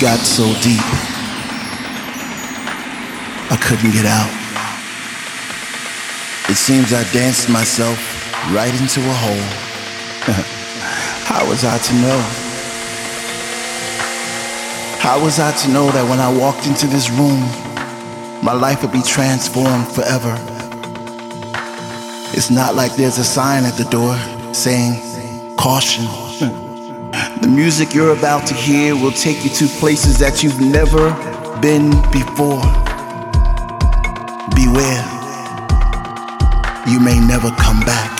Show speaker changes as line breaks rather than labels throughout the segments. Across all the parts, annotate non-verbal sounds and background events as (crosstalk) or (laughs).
got so deep, I couldn't get out. It seems I danced myself right into a hole. (laughs) How was I to know? How was I to know that when I walked into this room, my life would be transformed forever? It's not like there's a sign at the door saying, caution. The music you're about to hear will take you to places that you've never been before. Beware, you may never come back.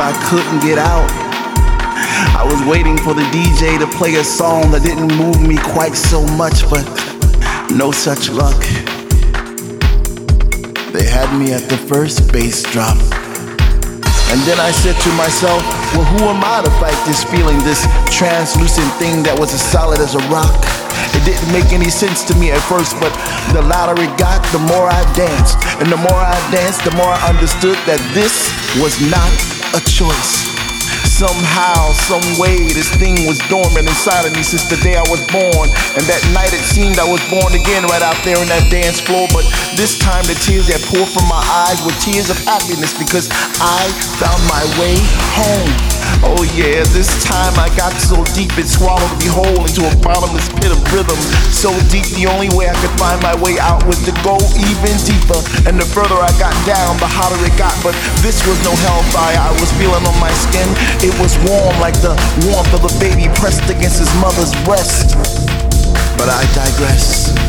I couldn't get out. I was waiting for the DJ to play a song that didn't move me quite so much, but no such luck. They had me at the first bass drop. And then I said to myself, well, who am I to fight this feeling, this translucent thing that was as solid as a rock? It didn't make any sense to me at first, but the louder it got, the more I danced. And the more I danced, the more I understood that this was not a choice. Somehow, some way, this thing was dormant inside of me since the day I was born. And that night it seemed I was born again right out there on that dance floor. But this time the tears that poured from my eyes were tears of happiness because I found my way home. Oh yeah, this time I got so deep it swallowed me whole into a bottomless pit of rhythm. So deep, the only way I could find my way out was to go even deeper. And the further I got down, the hotter it got. But this was no hellfire I was feeling on my skin. It was warm like the warmth of a baby pressed against his mother's breast. But I digress.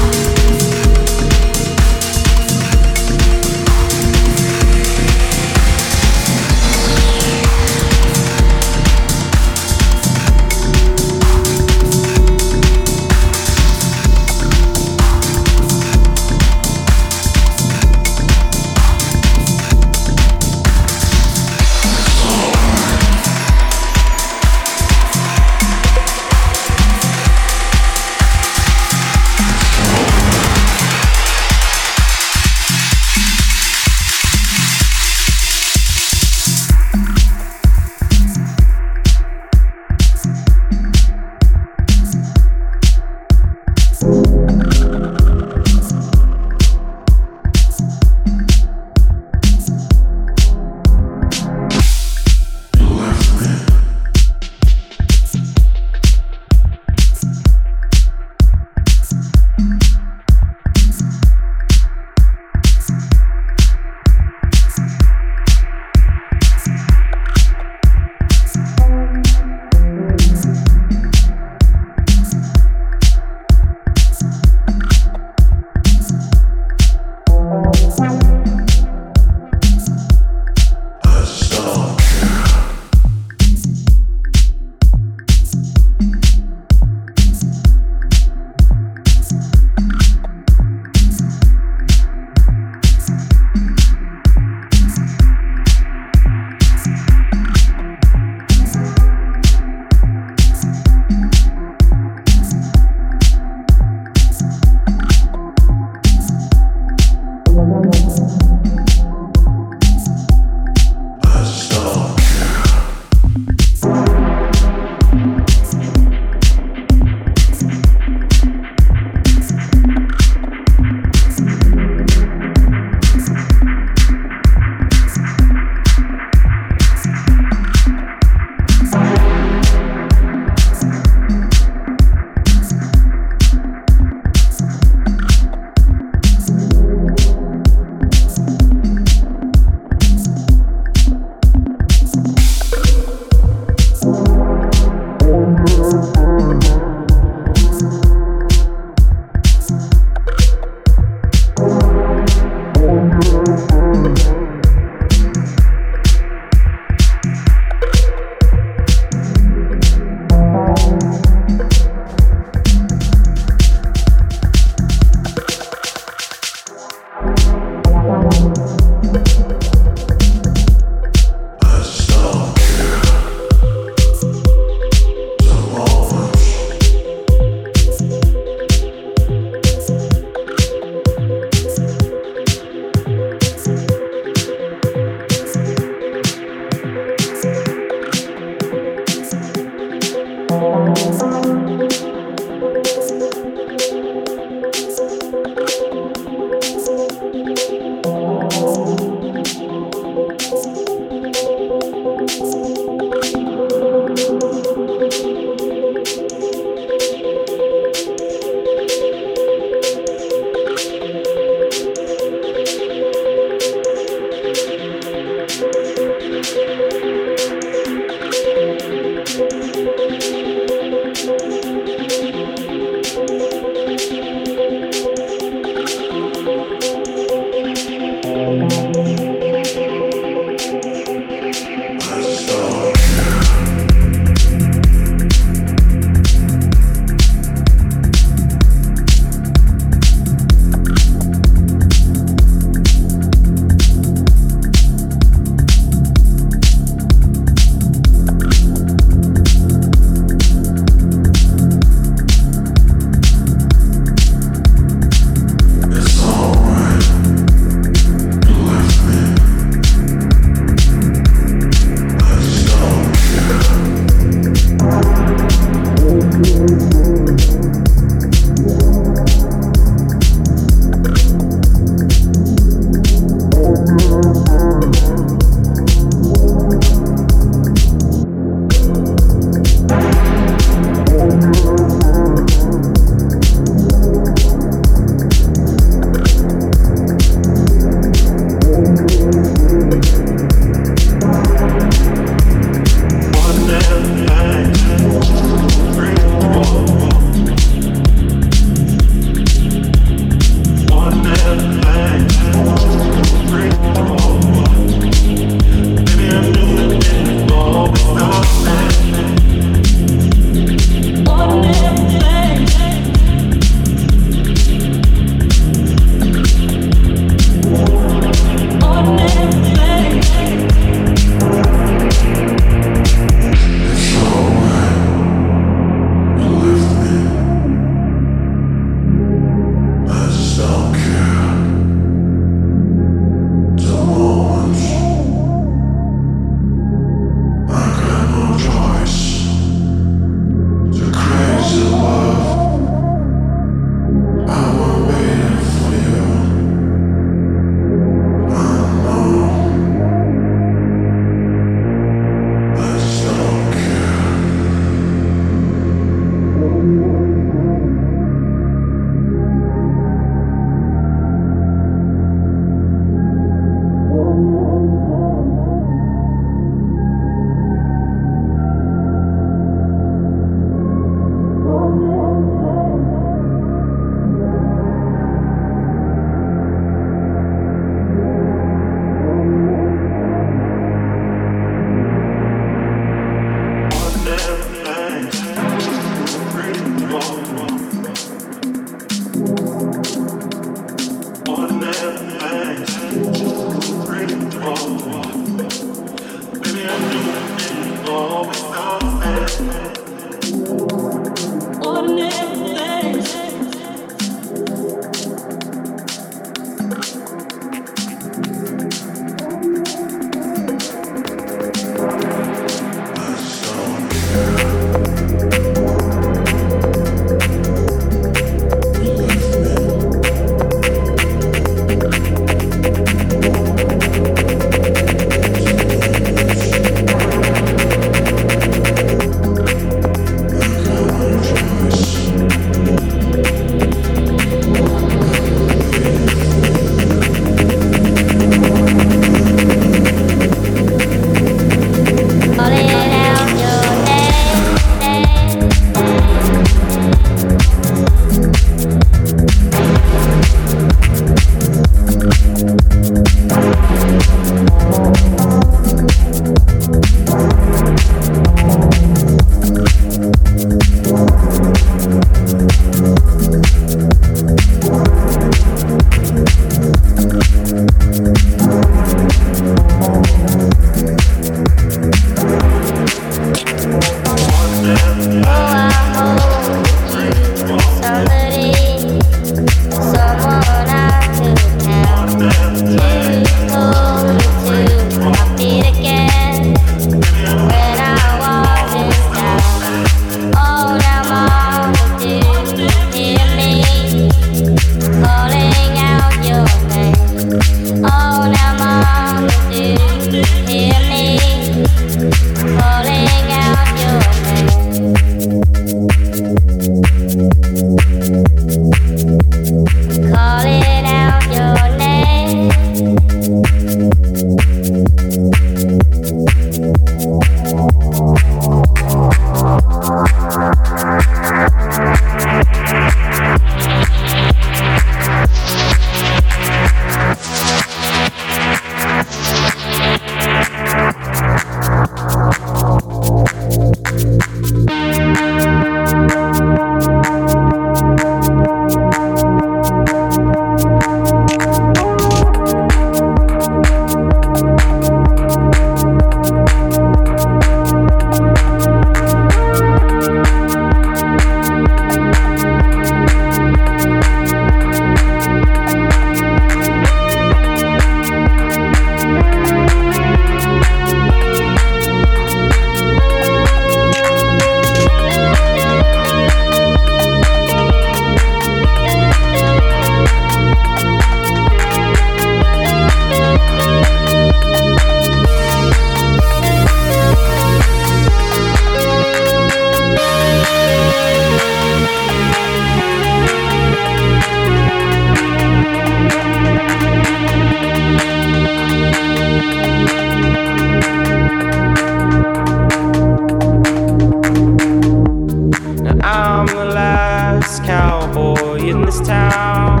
in this town.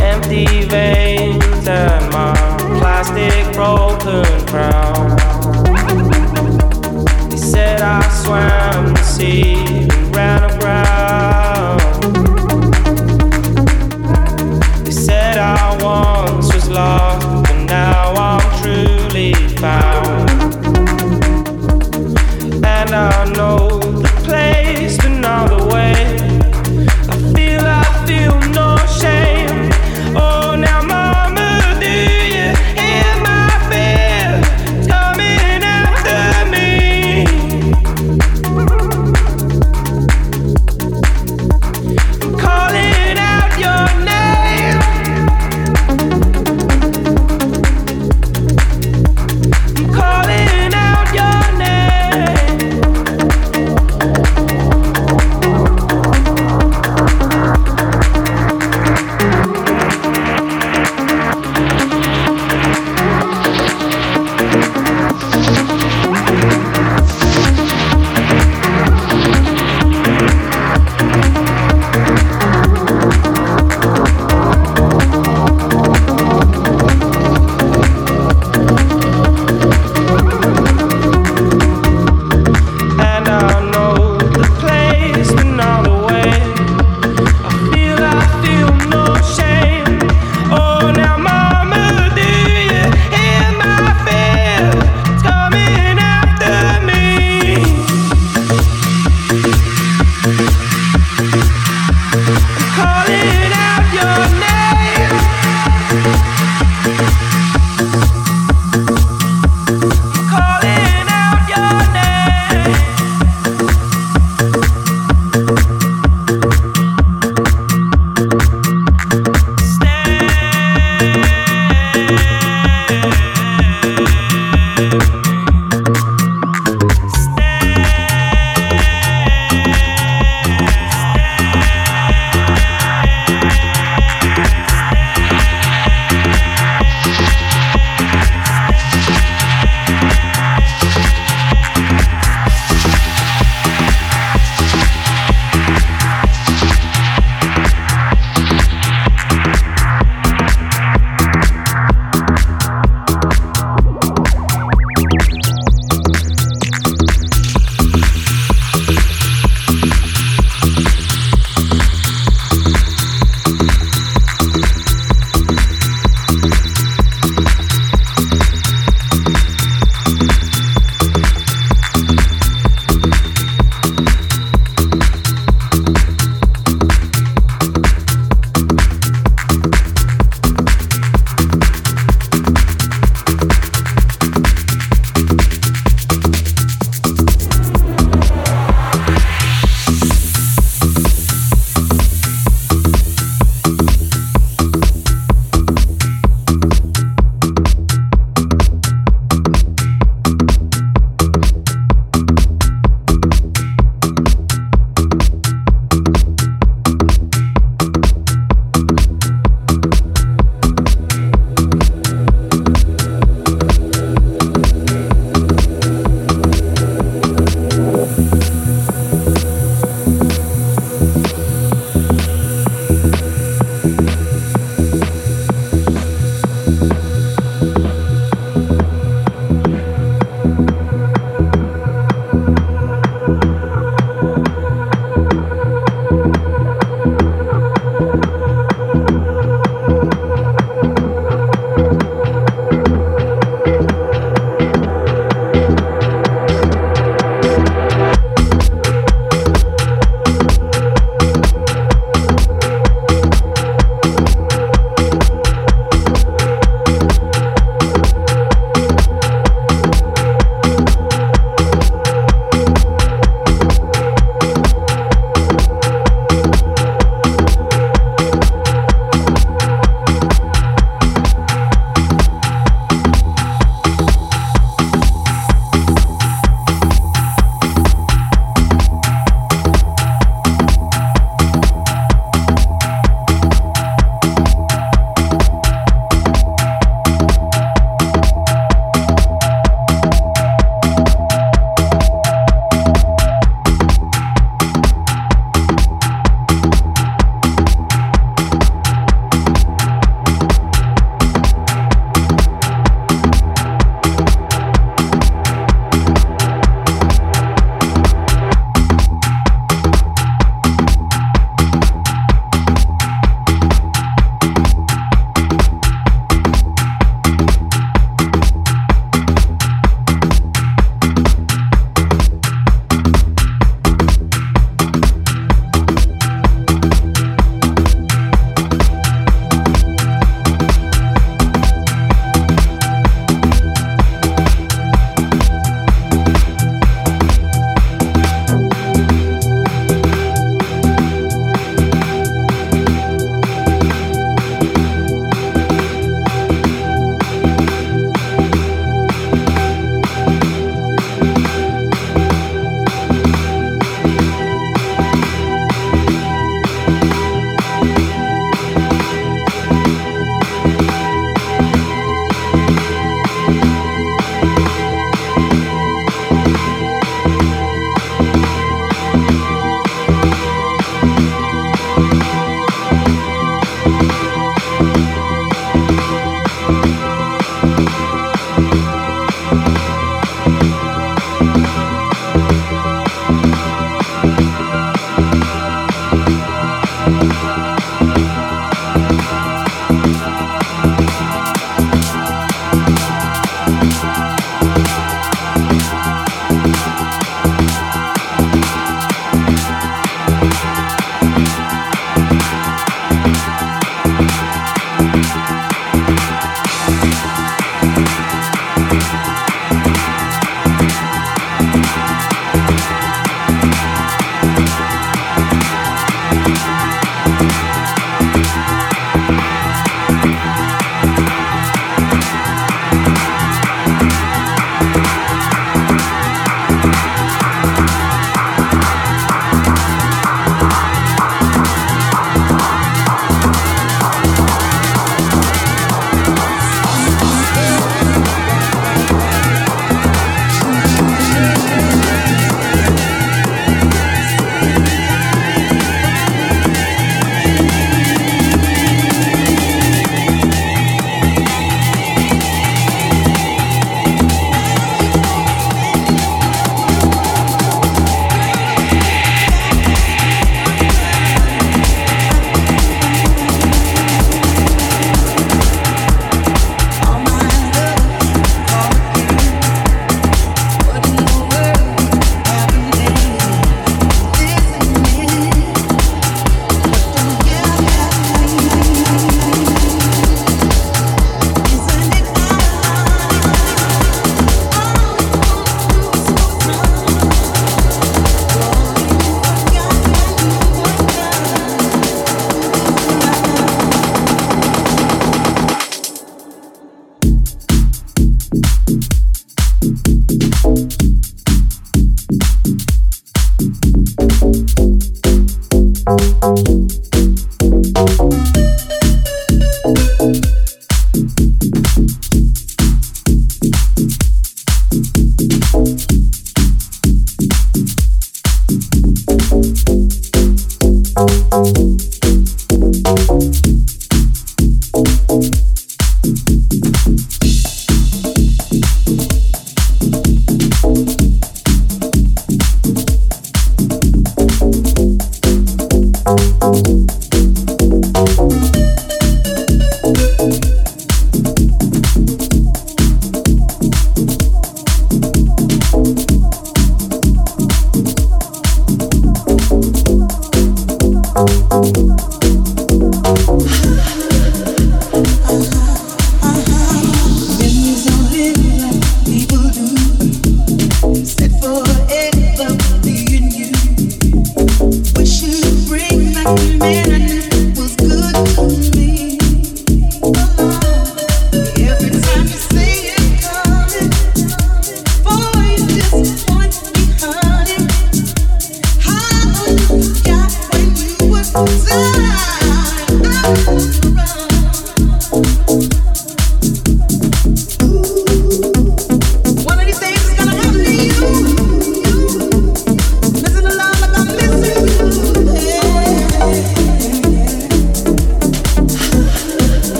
Empty veins and my plastic broken crown. They said I swam the
sea and ran
aground. They said I once was lost, but now I'm truly found. And I know.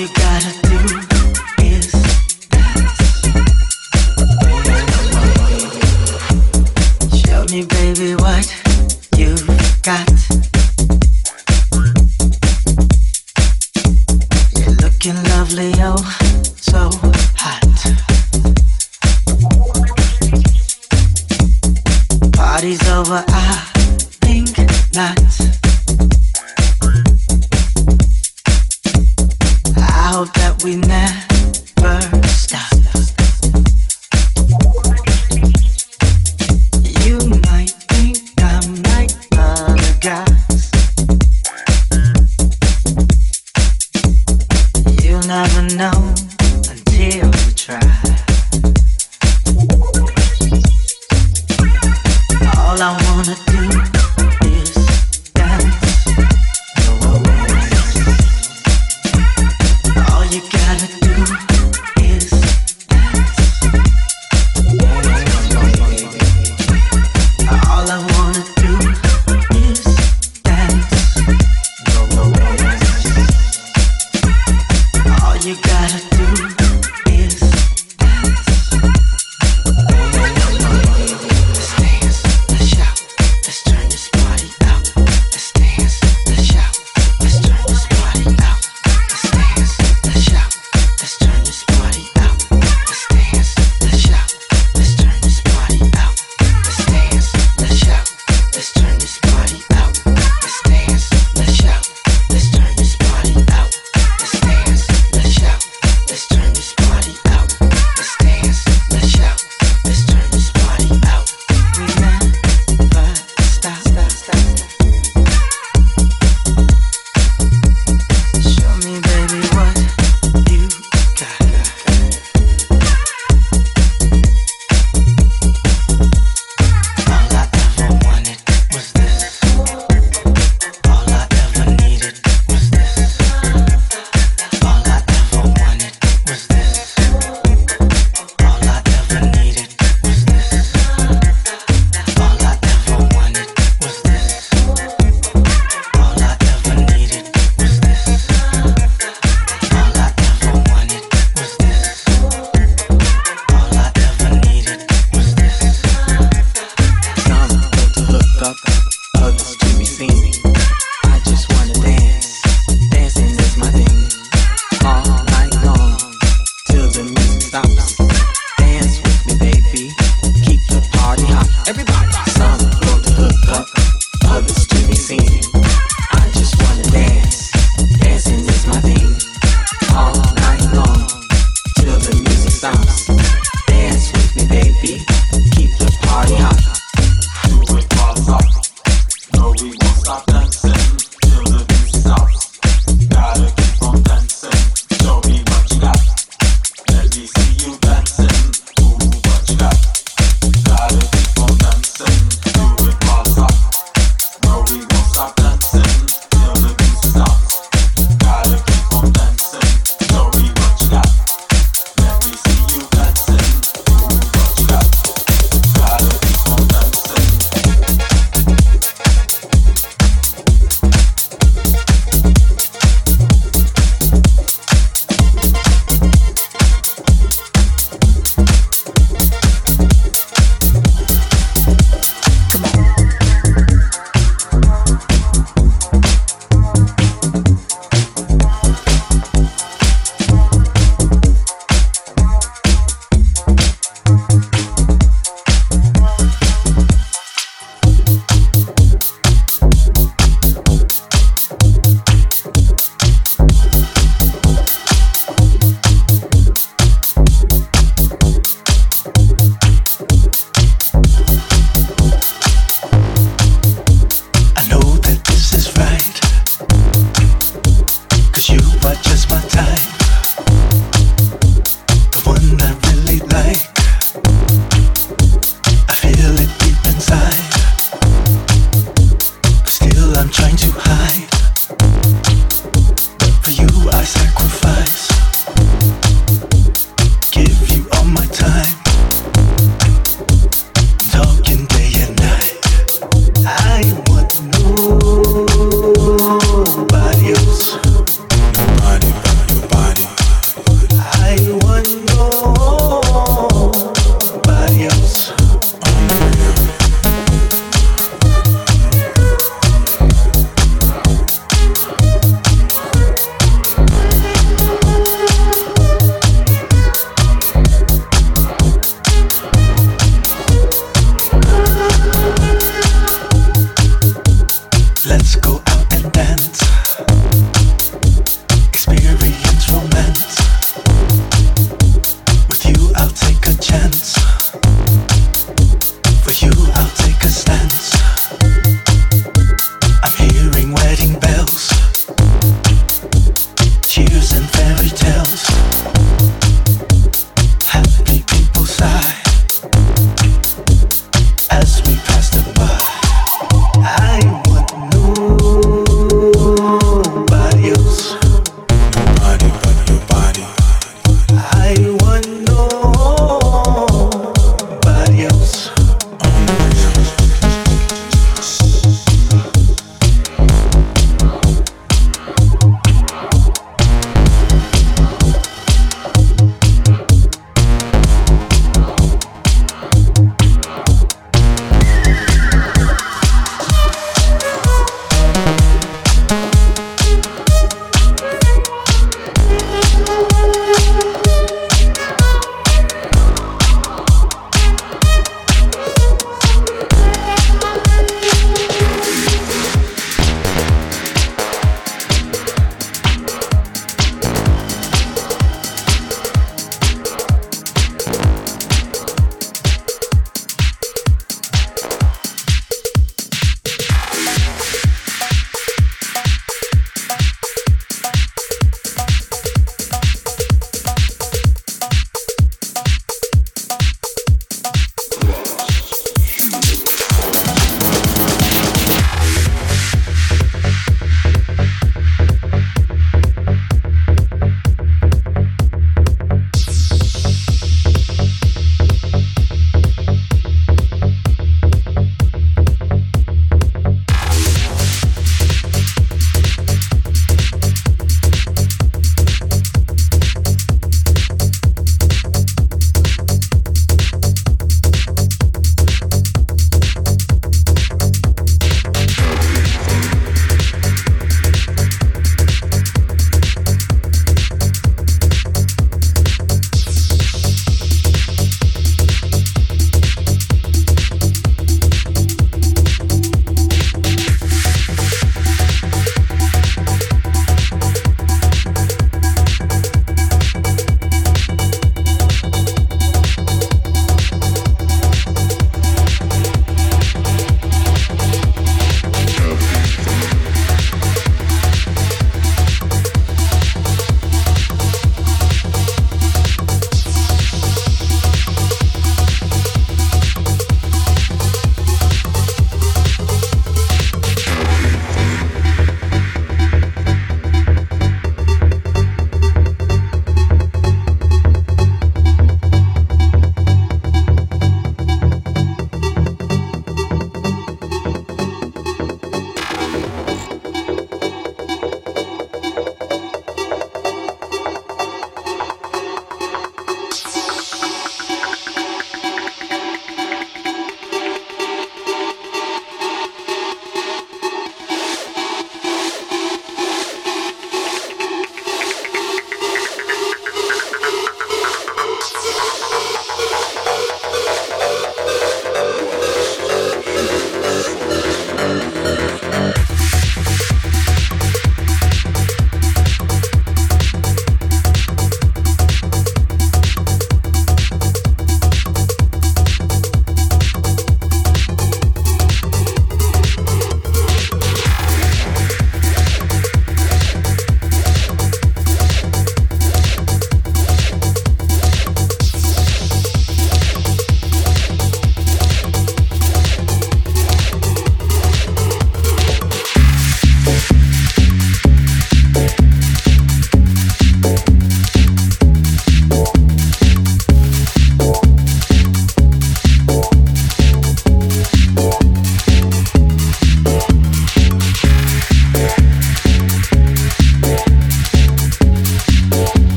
We
won't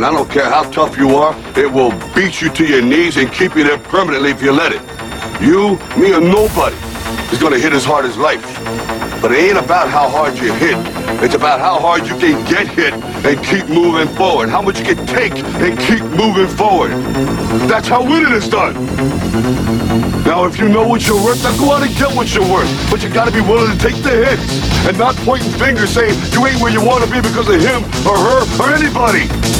and I don't care how tough you are, it will beat you to your knees and keep you there permanently if you let it. You, me, or nobody is gonna hit as hard as life. But it ain't about how hard you hit. It's about how hard you can get hit and keep moving forward. How much you can take and keep moving forward. That's how winning is done. Now, if you know what you're worth, then go out and get what you're worth. But you gotta be willing to take the hits and not pointing fingers saying you ain't where you want to be because of him or her or anybody.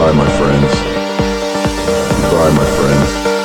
Goodbye, my friends. Goodbye, my friends.